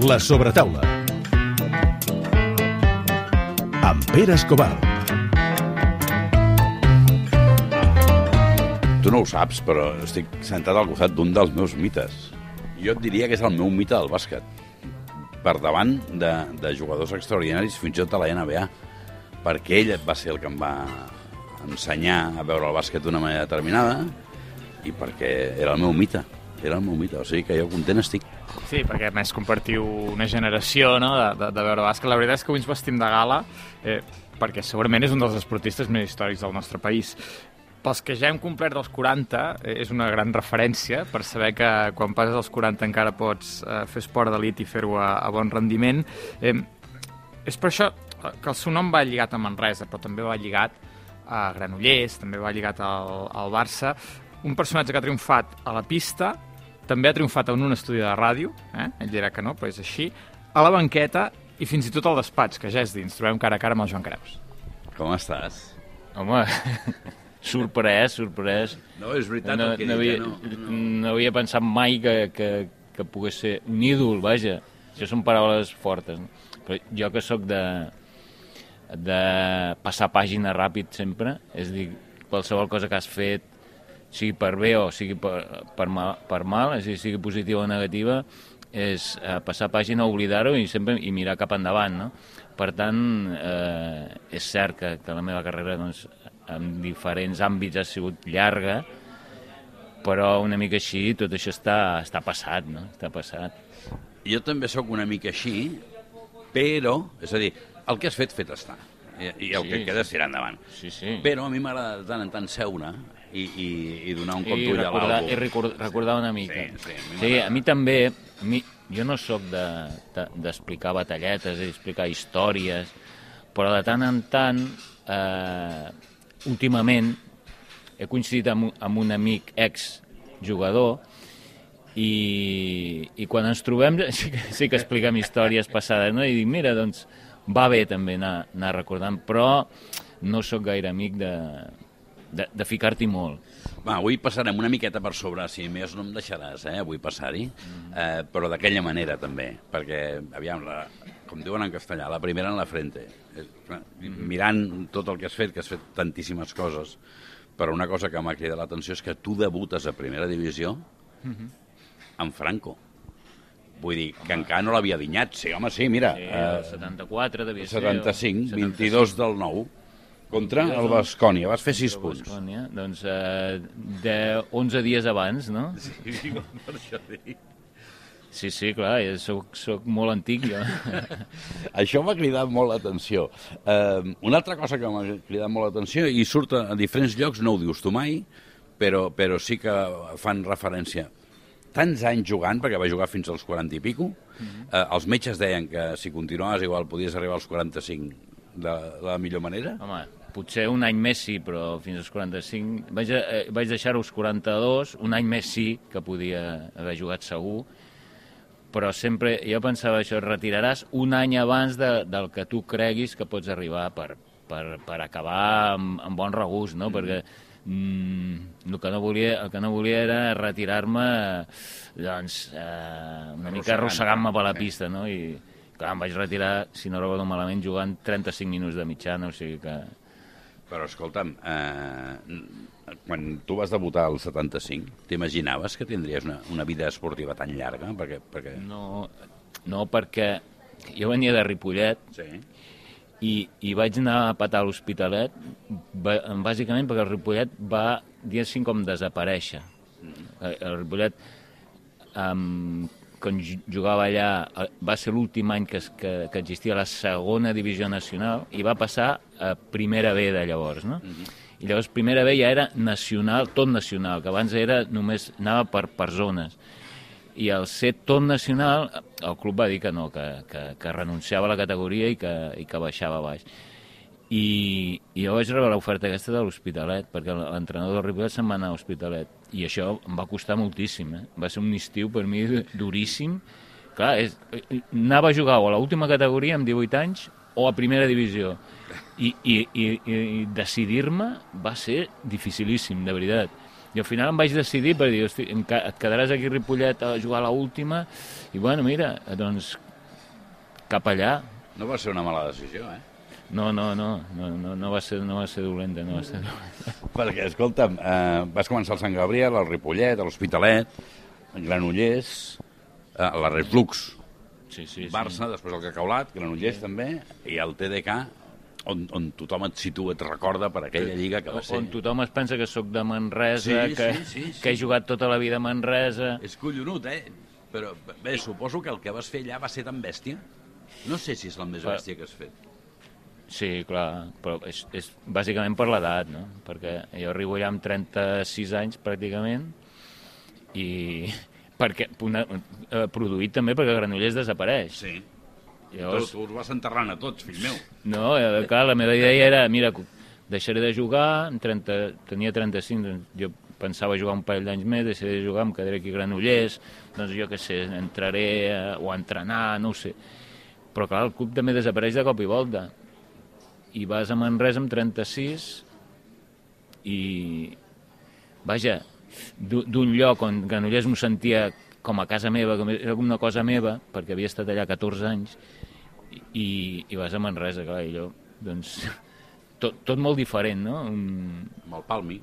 La sobretaula. Amb Pere Escobar. Tu no ho saps, però estic sentat al costat d'un dels meus mites. Jo et diria que és el meu mite del bàsquet. Per davant de, de jugadors extraordinaris, fins i tot a la NBA. Perquè ell va ser el que em va ensenyar a veure el bàsquet d'una manera determinada i perquè era el meu mite. Era el meu mite, o sigui que jo content estic. Sí, perquè a més compartiu una generació no, de, de, de veure bàsquet. La veritat és que avui ens vestim de gala eh, perquè segurament és un dels esportistes més històrics del nostre país. Pels que ja hem complert els 40, eh, és una gran referència per saber que quan passes els 40 encara pots eh, fer esport d'elit i fer-ho a, a bon rendiment. Eh, és per això que el seu nom va lligat a Manresa, però també va lligat a Granollers, també va lligat al, al Barça. Un personatge que ha triomfat a la pista, també ha triomfat en un estudi de ràdio, eh? ell dirà que no, però és així, a la banqueta i fins i tot al despatx, que ja és dins. Trobem cara a cara amb el Joan Creus. Com estàs? Home, sorprès, sorprès. No, és veritat no, el que no, havia, no, no. no havia pensat mai que, que, que pogués ser un ídol, vaja. Això són paraules fortes. No? Però jo que sóc de, de passar pàgina ràpid sempre, és a dir, qualsevol cosa que has fet, sigui per bé o sigui per, per, mal, per mal, és a dir, sigui positiva o negativa, és eh, passar pàgina, oblidar-ho i sempre i mirar cap endavant, no? Per tant, eh, és cert que, que la meva carrera doncs, en diferents àmbits ha sigut llarga, però una mica així tot això està, està passat, no? Està passat. Jo també sóc una mica així, però, és a dir, el que has fet, fet està. I, i el Sí, que queda sí. tirar endavant. Sí, sí. Però a mi m'agrada de tant en tant seure i, i, i donar un cop d'ull a recordar, i l'àlbum. record, recordar una mica. Sí, sí, a mi sí a mi també, a mi, jo no sóc d'explicar de, de, batalletes, d'explicar històries, però de tant en tant, eh, últimament, he coincidit amb, amb un amic ex-jugador i, i quan ens trobem sí que, sí que expliquem històries passades, no? I dic, mira, doncs va bé també anar, anar recordant, però no sóc gaire amic de, de, de ficar-t'hi molt. Va, avui passarem una miqueta per sobre, si més no em deixaràs, eh, avui passar-hi, eh, però d'aquella manera també, perquè, aviam, la, com diuen en castellà, la primera en la frente. Eh, clar, Mirant tot el que has fet, que has fet tantíssimes coses, però una cosa que m'ha cridat l'atenció és que tu debutes a primera divisió amb Franco. Vull dir, que encara no l'havia dinyat. Sí, home, sí, mira. Sí, eh, el 74 devia ser. 75, 22 del 9, contra el Bascònia. Vas fer 6 punts. Bascònia, doncs eh, de 11 dies abans, no? Sí, per això dic. Sí, sí, clar, jo soc, soc molt antic, jo. Això m'ha cridat molt l'atenció. Uh, una altra cosa que m'ha cridat molt l'atenció, i surt a, a diferents llocs, no ho dius tu mai, però, però sí que fan referència. Tants anys jugant, perquè va jugar fins als 40 i pico, uh, els metges deien que si continuaves igual podies arribar als 45 de, de la millor manera. Home, potser un any més sí, però fins als 45... Vaig, eh, vaig deixar-ho als 42, un any més sí que podia haver jugat segur, però sempre jo pensava això, et retiraràs un any abans de, del que tu creguis que pots arribar per, per, per acabar amb, amb bon regust, no? Mm. Perquè mm, el, que no volia, el que no volia era retirar-me doncs, eh, una mica arrossegant-me per la pista, no? I clar, em vaig retirar, si no recordo malament, jugant 35 minuts de mitjana, o sigui que... Però escolta'm, eh, quan tu vas debutar al 75, t'imaginaves que tindries una, una vida esportiva tan llarga? Perquè, perquè... No, no perquè jo venia de Ripollet Sí. i, i vaig anar a patar a l'Hospitalet bàsicament perquè el Ripollet va, diguéssim, com desaparèixer. El, el Ripollet, um, quan ju- jugava allà, eh, va ser l'últim any que, que, que existia la segona divisió nacional i va passar a primera B de llavors, no? I llavors primera B ja era nacional, tot nacional, que abans era només anava per, per zones i al ser tot nacional el club va dir que no, que, que, que renunciava a la categoria i que, i que baixava baix. I, i jo vaig rebre l'oferta aquesta de l'Hospitalet, perquè l'entrenador del Ripollet se'n va anar a l'Hospitalet. I això em va costar moltíssim, eh? Va ser un estiu per mi duríssim. Clar, és, anava a jugar o a l'última categoria amb 18 anys o a primera divisió. I, i, i, i decidir-me va ser dificilíssim, de veritat. I al final em vaig decidir per dir, hosti, et quedaràs aquí a Ripollet a jugar a l'última i bueno, mira, doncs cap allà. No va ser una mala decisió, eh? No, no, no, no, no, no, va, ser, no va ser dolenta, no va ser dolenta. Perquè, escolta'm, eh, vas començar al Sant Gabriel, al Ripollet, a l'Hospitalet, a Granollers, eh, a la Reflux, Sí, sí, sí. Barça, després el Cacaulat, Granollers també, i el TDK, on, on tothom et situa, et recorda per aquella lliga que va ser... On tothom es pensa que sóc de Manresa, Sí, que, sí, sí, sí. que he jugat tota la vida a Manresa... És collonut, eh? Però bé, suposo que el que vas fer allà va ser tan bèstia. No sé si és la més bèstia que has fet. Sí, clar, però és, és bàsicament per l'edat, no? Perquè jo arribo allà amb 36 anys, pràcticament, i perquè una, eh, produït també perquè Granollers desapareix. Sí. Llavors, Tu, tu els vas enterrant a tots, fill meu. no, eh, clar, la meva idea era, mira, deixaré de jugar, amb 30, tenia 35, doncs jo pensava jugar un parell d'anys més, deixaré de jugar, em quedaré aquí a Granollers, doncs jo què sé, entraré a, o a entrenar, no ho sé. Però clar, el club també desapareix de cop i volta. I vas a Manresa amb 36 i, vaja, d'u- d'un lloc on Granollers m'ho sentia com a casa meva, com era com una cosa meva, perquè havia estat allà 14 anys, i, i vas a Manresa, clar, i jo, doncs, tot, tot molt diferent, no? Un, Amb el Palmi.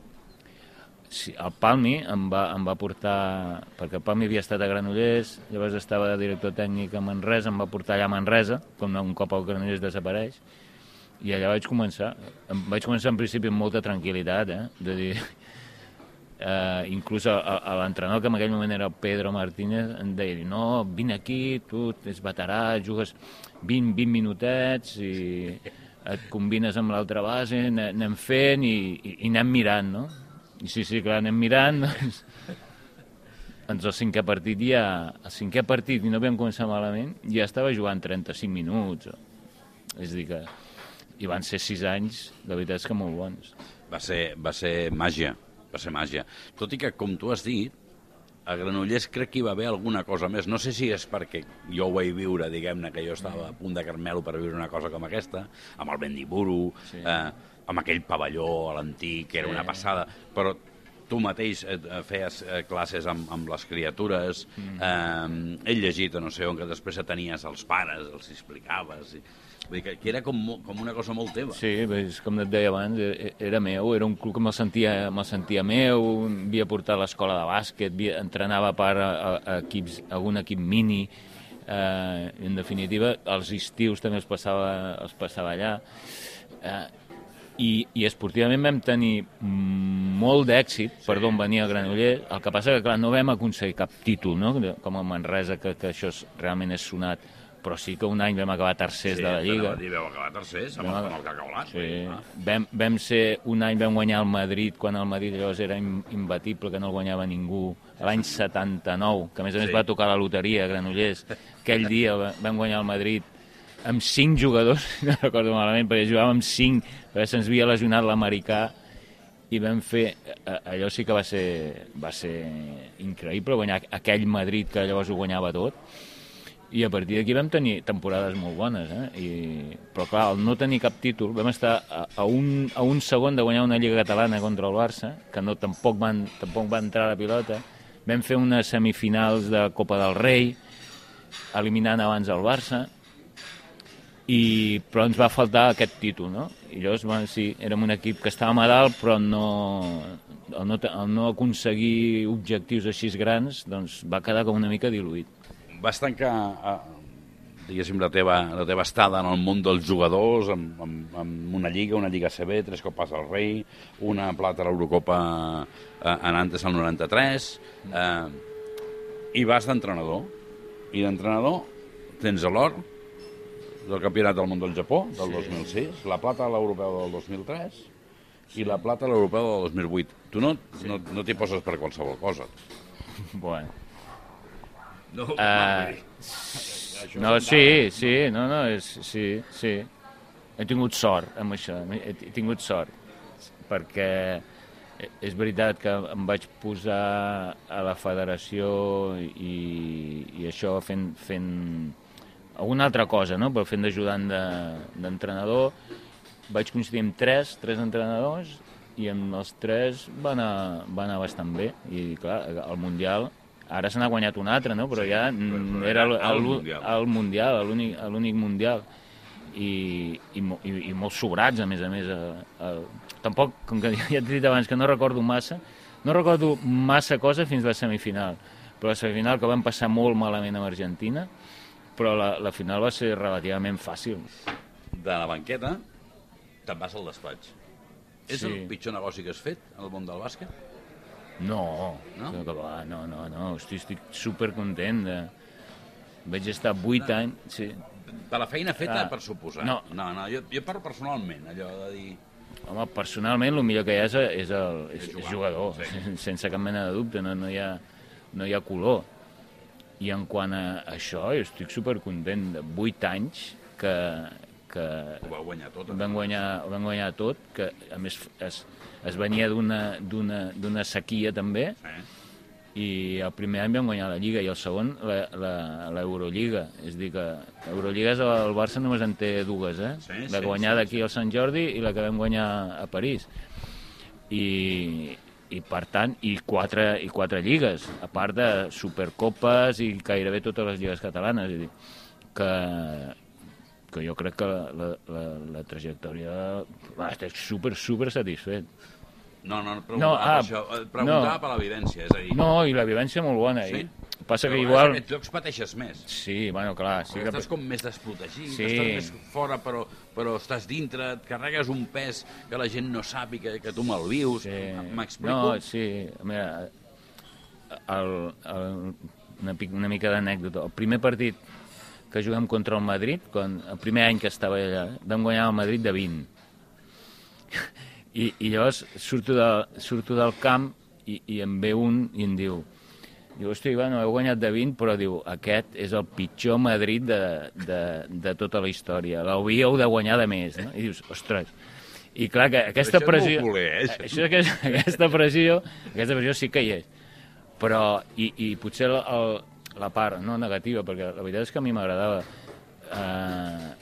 sí, el Palmi em va, em va portar, perquè el Palmi havia estat a Granollers, llavors estava de director tècnic a Manresa, em va portar allà a Manresa, com un cop el Granollers desapareix, i allà vaig començar. Vaig començar en principi amb molta tranquil·litat, eh? de dir, eh, inclús a, a, l'entrenador, que en aquell moment era Pedro Martínez, em deia, no, vine aquí, tu ets veterà, jugues 20, 20 minutets i et combines amb l'altra base, ane- anem fent i, i, i anem mirant, no? I sí, sí, clar, anem mirant, doncs, doncs el cinquè partit ja, el cinquè partit, i no vam començar malament, ja estava jugant 35 minuts. És a dir que, i van ser 6 anys, la veritat és que molt bons. Va ser, va ser màgia, va ser màgia. Tot i que, com tu has dit, a Granollers crec que hi va haver alguna cosa més. No sé si és perquè jo ho vaig viure, diguem-ne, que jo estava a punt de Carmelo per viure una cosa com aquesta, amb el Bendiburu, sí. eh, amb aquell pavelló a l'antic, que era Sí. una passada, però tu mateix eh, eh, feies eh, classes amb, amb les criatures, mm. eh, ell llegit a no sé on, que després tenies els pares, els explicaves... I, vull dir que, que era com, com una cosa molt teva. Sí, és com et deia abans, e- era meu, era un club que me'l sentia, me sentia meu, havia portat a l'escola de bàsquet, havia, entrenava a part a, a, a equips, algun equip mini, eh, en definitiva, els estius també els passava, els passava allà. Eh, i, i esportivament vam tenir molt d'èxit per d'on venia el Granollers, el que passa que clar, no vam aconseguir cap títol, no? com a Manresa, que, que això és, realment és sonat, però sí que un any vam acabar tercers Sí, de la Lliga. dir, vau acabar tercers amb, amb el Cacaulat. Sí. Ah. Vam, vam ser, un any vam guanyar el Madrid, quan el Madrid llavors era im- imbatible, que no el guanyava ningú, l'any 79, que a més a més Sí. va tocar la loteria a Granollers. Aquell dia va- vam guanyar el Madrid amb cinc jugadors, no recordo malament, perquè jugàvem amb cinc, perquè se'ns havia lesionat l'americà, i vam fer, allò sí que va ser, va ser increïble, guanyar aquell Madrid que llavors ho guanyava tot, i a partir d'aquí vam tenir temporades molt bones, eh? I, però clar, al no tenir cap títol, vam estar a, a, un, a un segon de guanyar una Lliga Catalana contra el Barça, que no, tampoc, van, tampoc va entrar a la pilota, vam fer unes semifinals de Copa del Rei, eliminant abans el Barça, i, però ens va faltar aquest títol, no? I llavors, bueno, sí, érem un equip que estàvem a dalt, però no, el no, el no aconseguir objectius així grans, doncs va quedar com una mica diluït. Vas tancar, eh, diguéssim, la teva, la teva estada en el món dels jugadors amb, amb, amb una lliga, una lliga CB, tres copes del rei, una plata a l'Eurocopa eh, en antes al 93, eh, i vas d'entrenador. I d'entrenador tens l'or del Campionat del Món del Japó, del 2006, la plata a l'Europeu del 2003 i la plata a l'Europeu del 2008. Tu no, no, no t'hi poses per qualsevol cosa. Bueno, No, Eh, no, sí, sí, no, no, és, sí, sí. He tingut sort amb això, he tingut sort, perquè és veritat que em vaig posar a la federació i, i això fent, fent alguna altra cosa, no? però fent d'ajudant de- d'entrenador, vaig coincidir amb tres, tres entrenadors, i amb els tres va anar, va anar bastant bé. I clar, al Mundial Ara se n'ha guanyat un altre, no? Però ja mm, era el, Mundial. l'únic Mundial. I, i, i, i molt sobrats, a més a més. A, a, tampoc, com que ja t'he dit abans que no recordo massa, no recordo massa cosa fins a la semifinal. Però la semifinal que vam passar molt malament amb Argentina, però la, la final va ser relativament fàcil. De la banqueta te'n vas al despatx. És Sí. el pitjor negoci que has fet al món del bàsquet? No, No? va, no, no, no, estic, estic supercontent de... Vaig estar vuit anys... Sí. De la feina feta, Ah, per suposar. no. no, no jo, jo parlo personalment, allò de dir... Home, personalment, el millor que hi ha és, és, el, és, És jugador, sí. sense cap mena de dubte, no, no, hi ha, no hi ha color. I en quant a això, jo estic supercontent de vuit anys que, que Ho va guanyar tot. vam guanyar, ho vam guanyar tot, que a més es, es venia d'una d'una d'una sequia també, Eh? i el primer any vam guanyar la Lliga i el segon la- la- l'Eurolliga. És a dir, que l'Eurolliga és el Barça només en té dues, eh? Sí, la sí, guanyada sí, aquí al Sant Jordi i la que vam guanyar a París. I, i per tant, i quatre, i quatre lligues, a part de supercopes i gairebé totes les lligues catalanes. És a dir, que, que jo crec que la, la, la, la trajectòria... Va, estic super, super satisfet. No, no, preguntava, No, ah, això, eh, preguntava no. per l'evidència, és a dir... No, i la vivència molt bona. Sí? I passa que Però igual... És que tu pateixes més. Sí, bueno, clar, sí Sí que... estàs com més desprotegit, Sí. estàs més fora però, però estàs dintre, et carregues un pes que la gent no sap i que, que tu malvius. Sí. M'explico? No, sí, mira, el, el, una, una mica d'anècdota. El primer partit que juguem contra el Madrid, quan, el primer any que estava allà, vam guanyar el Madrid de 20. I, i llavors surto, de, surto del camp i, i em ve un i em diu Diu, hosti, bueno, heu guanyat de 20, però diu, aquest és el pitjor Madrid de, de, de tota la història. L'hauríeu de guanyar de més, no? I dius, ostres... I clar, que aquesta Això és pressió... culer, eh, això. això, aquesta, aquesta pressió, aquesta pressió sí que hi és. Però, i, i potser el, el, la part no negativa, perquè la veritat és que a mi m'agradava. Eh,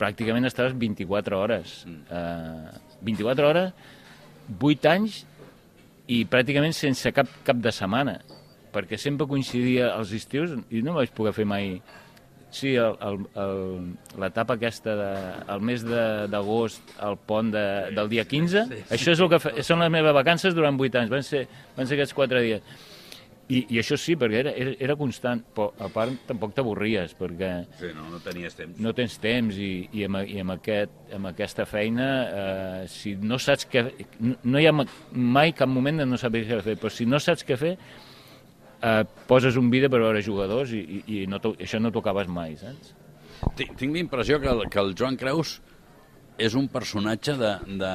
pràcticament estaves 24 hores. Eh, 24 hores, 8 anys i pràcticament sense cap, cap de setmana, perquè sempre coincidia els estius i no vaig poder fer mai... Sí, l'etapa aquesta, de, el mes de- d'agost, el pont de, del dia 15, sí, sí. això és el que fa, són les meves vacances durant 8 anys, van ser, van ser aquests 4 dies. I, I això sí, perquè era, era, era constant, però a part tampoc t'avorries, perquè Sí, no, no tenies temps. no tens temps i, i, amb, i amb, aquest, amb aquesta feina, eh, si no saps què... No, no hi ha ma- mai cap moment de no saber què fer, però si no saps què fer, eh, poses un vídeo per veure jugadors i, i, i no això no t'ho acabes mai, saps? Tinc, tinc la impressió que el, que el Joan Creus és un personatge de, de,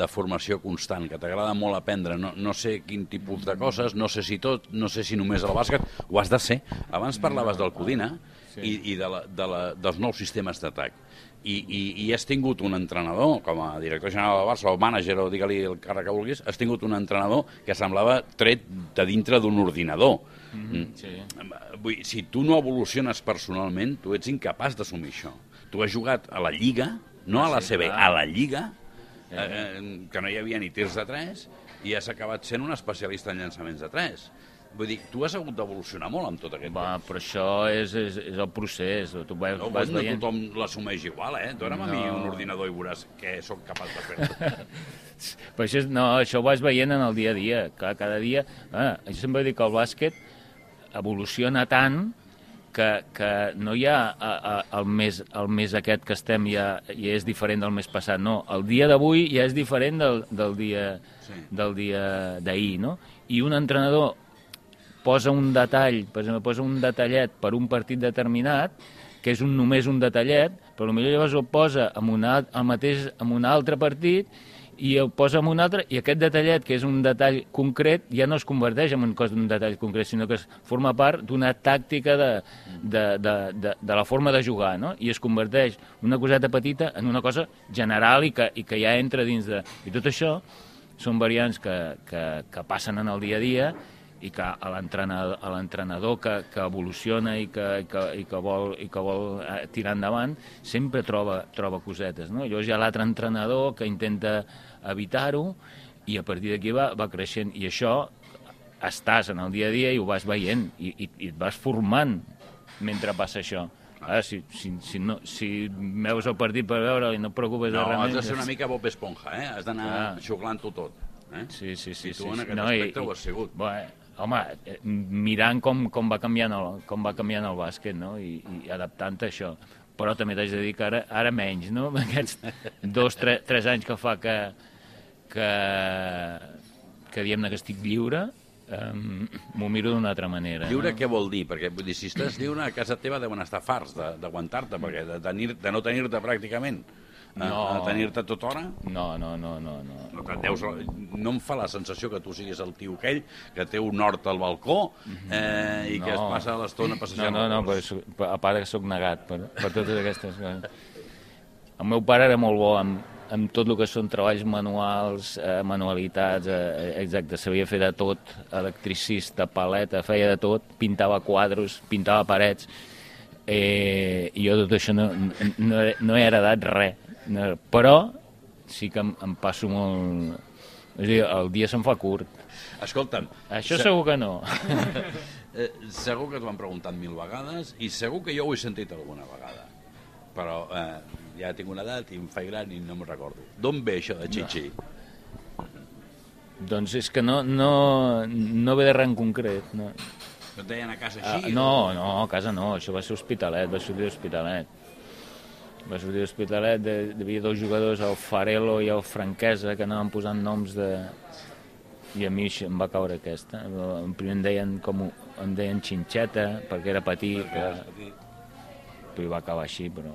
de formació constant, que t'agrada molt aprendre. No, no sé quin tipus de coses, no sé si tot, no sé si només el bàsquet, ho has de ser. Abans parlaves del Codina sí. i, i de la, de la, dels nous sistemes d'atac. I, i, I has tingut un entrenador, com a director general del Barça, o mànager, o digue-li el càrrec que vulguis, has tingut un entrenador que semblava tret de dintre d'un ordinador. Mm -hmm. Sí. Vull, si tu no evoluciones personalment, tu ets incapaç d'assumir això. Tu has jugat a la Lliga, no a la Sí, CB, a la Lliga, eh, eh, que no hi havia ni tirs de 3, i has acabat sent un especialista en llançaments de 3. Vull dir, tu has hagut d'evolucionar molt amb tot aquest Va, temps. però això és, és, és el procés, tu vas, No, vas no veient... tothom l'assumeix igual, eh? Dóna'm a mi No. un ordinador i veuràs què sóc capaç de fer. Però això, no, això ho vas veient en el dia a dia. Cada, cada dia... Ah, jo sempre dic que el bàsquet evoluciona tant que, que no hi ha a, a, el, mes, el mes aquest que estem ja, ja és diferent del mes passat, no. El dia d'avui ja és diferent del, del dia Sí. del dia d'ahir, no? I un entrenador posa un detall, per exemple, posa un detallet per un partit determinat, que és un, només un detallet, però potser llavors el posa en, una, el mateix, en un altre partit i el posa en un altre, i aquest detallet, que és un detall concret, ja no es converteix en un cos d'un detall concret, sinó que es forma part d'una tàctica de, de, de, de, de la forma de jugar, no? I es converteix una coseta petita en una cosa general i que, i que ja entra dins de... I tot això són variants que, que, que passen en el dia a dia i que a l'entrenador a l'entrenador que, que evoluciona i que, i que, i que vol, i que vol eh, tirar endavant sempre troba, troba cosetes. No? Llavors hi ha l'altre entrenador que intenta evitar-ho i a partir d'aquí va, va creixent. I això estàs en el dia a dia i ho vas veient i, i, i et vas formant mentre passa això. Ara, si, si, si, no, si veus el partit per veure i no et preocupes No, de res has de ser una mica Bob Esponja, eh? Has d'anar Clar. xuclant-ho tot. Eh? Sí, sí, sí. I tu sí, en aquest aspecte ho has sigut. Bueno, home, eh, mirant com, com, va canviant el, com va canviant el bàsquet, no?, i, i adaptant-te a això. Però també t'haig de dir que ara, ara menys, no?, aquests dos, tres, tres anys que fa que, que, que diem-ne que estic lliure, um, m'ho miro d'una altra manera. Lliure no? què vol dir? Perquè vull dir, si estàs lliure a casa teva deuen estar farts de- d'aguantar-te, perquè de, tenir, de no tenir-te pràcticament, a, No. a tenir-te tota hora, No, no, no, no, no. no, deus, no em fa la sensació que tu siguis el tio aquell que té un hort al balcó eh, i que es No. passa l'estona No, passejant no, no, el però, però a part que sóc negat per, per totes aquestes coses. El meu pare era molt bo amb, amb tot el que són treballs manuals, eh, manualitats, eh, exacte, sabia fer de tot, electricista, paleta, feia de tot, pintava quadros, pintava parets, eh, i jo tot això no, no, no he heredat res, no, però sí que em, em passo molt... És dir, el dia se'm fa curt. Escolta'm, Això se- segur que no. eh, segur que t'ho han preguntat mil vegades i segur que jo ho he sentit alguna vegada. Però eh, ja tinc una edat i em faig gran i no me'n recordo. D'on ve això de xixi? Doncs és que no, no, no ve de res en concret. No. Que et deien a casa Ah, així? no, no, a casa no, això va ser Hospitalet, va sortir d'Hospitalet. Va sortir d'Hospitalet, de, hi havia dos jugadors, el Farelo i el Franquesa, que anaven posant noms de... I a mi em va caure aquesta. En primer em deien, com, em deien xinxeta, perquè era petit, Perquè eres petit. però va acabar així, però...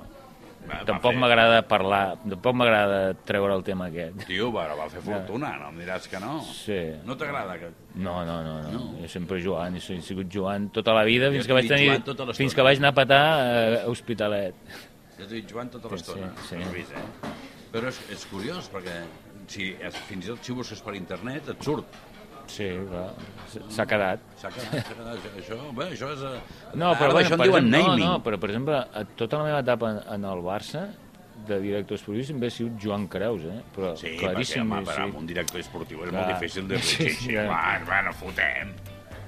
Va, Tampoc m'agrada parlar, tampoc m'agrada treure el tema aquest. Tio, però va fer fortuna, no em diràs que no. Sí. No t'agrada que... No, no, no, no. No. Jo sempre jugant, he sigut jugant tota la vida fins que vaig tenir... tota. Fins que vaig anar a petar eh, a Hospitalet. Ja t'ho dit jugant tota Sí, l'estona. sí, sí. Vist, eh? Però és, és curiós, perquè si, es, fins i tot si busques per internet et surt. Sí, clar, s'ha quedat. S'ha quedat, quedat. Això, això, bé, això és... eh, No, ara però, bueno, d'això en per diuen exemple, naming. no, no, però per exemple, a tota la meva etapa en, en el Barça, de director esportiu, sempre he sigut Joan Creus, eh? Però Sí, claríssim, perquè, home, per sí. amb un director esportiu és Clar. molt difícil de Sí, dir sí, sí, ja. va, va, no fotem.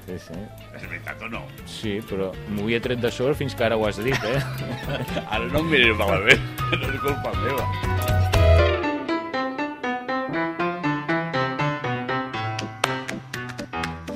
sí, sí. És veritat o no? Sí, però m'ho havia tret de sobre fins que ara ho has dit, eh? Ara no em miris malament, no és culpa meva.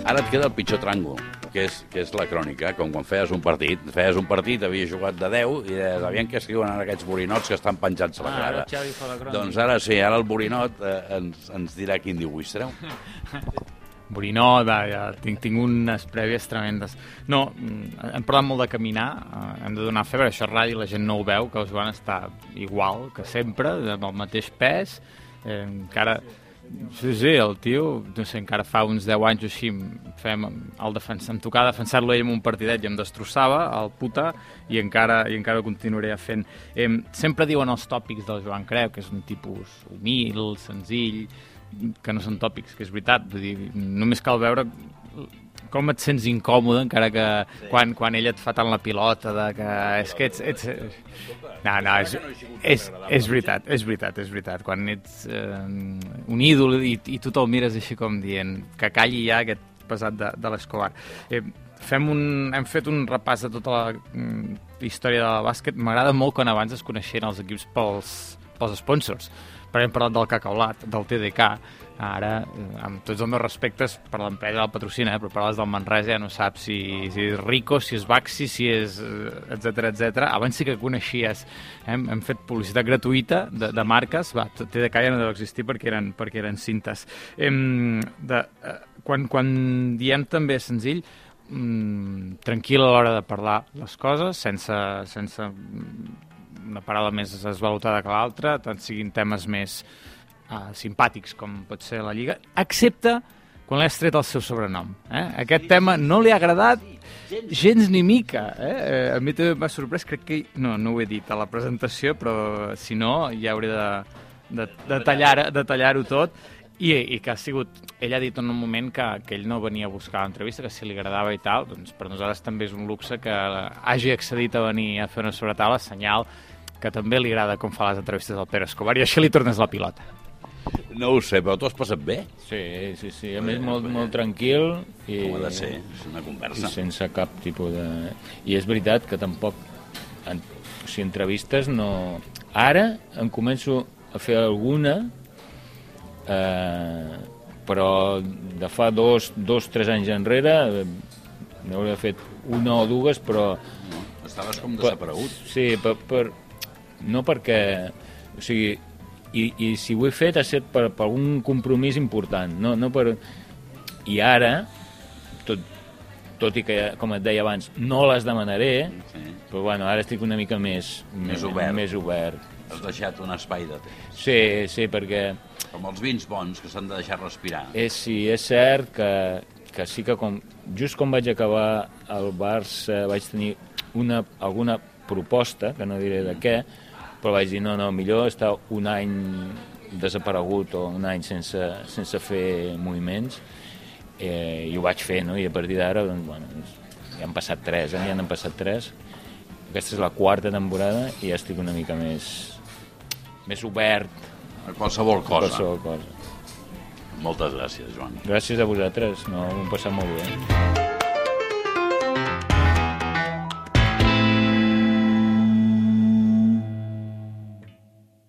Ara et queda el pitjor tràngol, que és, que és la crònica, com quan feies un partit. Feies un partit, havies jugat de 10, i deies, aviam què escriuen ara aquests borinots que estan penjats a la Ah, ara grada. el Xavi fa la crònica. Doncs ara sí, ara el borinot eh, ens, ens dirà quin dibuix treu. Borinó, va, ja tinc, tinc unes prèvies tremendes. No, mm, hem parlat molt de caminar, eh, hem de donar febre, això és ràdio, la gent no ho veu, que el Joan està igual que sempre, amb el mateix pes, eh, encara... Sí, sí, el tio, no sé, encara fa uns 10 anys o així, fem el defens... em tocava defensar-lo ell en un partidet i em destrossava, el puta, i encara, i encara ho continuaré fent. Eh, sempre diuen els tòpics del Joan Creu, que és un tipus humil, senzill, que no són tòpics, que és veritat, vull dir, només cal veure com et sents incòmode encara que quan, quan ell et fa tant la pilota de que és que ets... ets... No, no, és, és, és veritat, és veritat, és veritat. Quan ets eh, un ídol i, i tu te'l mires així com dient que calli ja aquest pesat de, de l'Escobar. Eh, fem un, hem fet un repàs de tota la mm, història del bàsquet. M'agrada molt quan abans es coneixien els equips pels, pels sponsors. Per hem parlat del Cacaulat, del TDK, ara, eh, amb tots els meus respectes per l'empresa del patrocina, eh, però parles del Manresa ja no saps si, si és Rico, si és Baxi, si és etc etc. Abans sí que coneixies, eh, hem, hem fet publicitat gratuïta de, de marques, va, TDK ja no deu existir perquè eren, perquè eren cintes. Em, de, eh, quan, quan diem també senzill, mm, tranquil a l'hora de parlar les coses, sense, sense una paraula més esvalutada que l'altra, tant siguin temes més uh, simpàtics com pot ser la Lliga, excepte quan l'has tret el seu sobrenom. Eh? Aquest tema no li ha agradat gens ni mica. Eh? Eh, A mi també m'ha sorprès, crec que... No, no ho he dit a la presentació, però si no ja hauré de, de, de tallar-ho de tallar tot. I, I que ha sigut... Ell ha dit en un moment que, que ell no venia a buscar l'entrevista, que si li agradava i tal, doncs per nosaltres també és un luxe que hagi accedit a venir a fer una sobretaula, senyal que també li agrada com fa les entrevistes del Pere Escobar, i així li tornes la pilota. No ho sé, però tu has passat bé? Sí, sí, sí. A més, molt, molt tranquil i, Com ha de ser, és una i conversa. sense cap tipus de... I és veritat que tampoc... En, o sigui, entrevistes no... Ara em començo a fer alguna, eh, però de fa dos, dos tres anys enrere eh, n'hauria fet una o dues, però No? Estaves com Per- desaparegut. Sí, per, per, no perquè... O sigui, i, i si ho he fet ha estat per, per algun compromís important, no, no per... I ara, tot, tot i que, com et deia abans, no les demanaré, Sí. però bueno, ara estic una mica més... Més obert. Més obert. Has deixat un espai de temps. Sí, sí, perquè Com els vins bons, que s'han de deixar respirar. és, sí, és cert que, que sí que com, just quan vaig acabar al Barça vaig tenir una, alguna proposta, que no diré de què, però vaig dir no, no, millor estar un any desaparegut o un any sense, sense fer moviments eh, i ho vaig fer, no? i a partir d'ara doncs, bueno, doncs, ja han passat tres, eh? ja n'han passat tres aquesta és la quarta temporada i ja estic una mica més més obert A qualsevol a cosa. qualsevol cosa. Moltes gràcies, Joan. Gràcies a vosaltres, no, ho hem passat molt bé.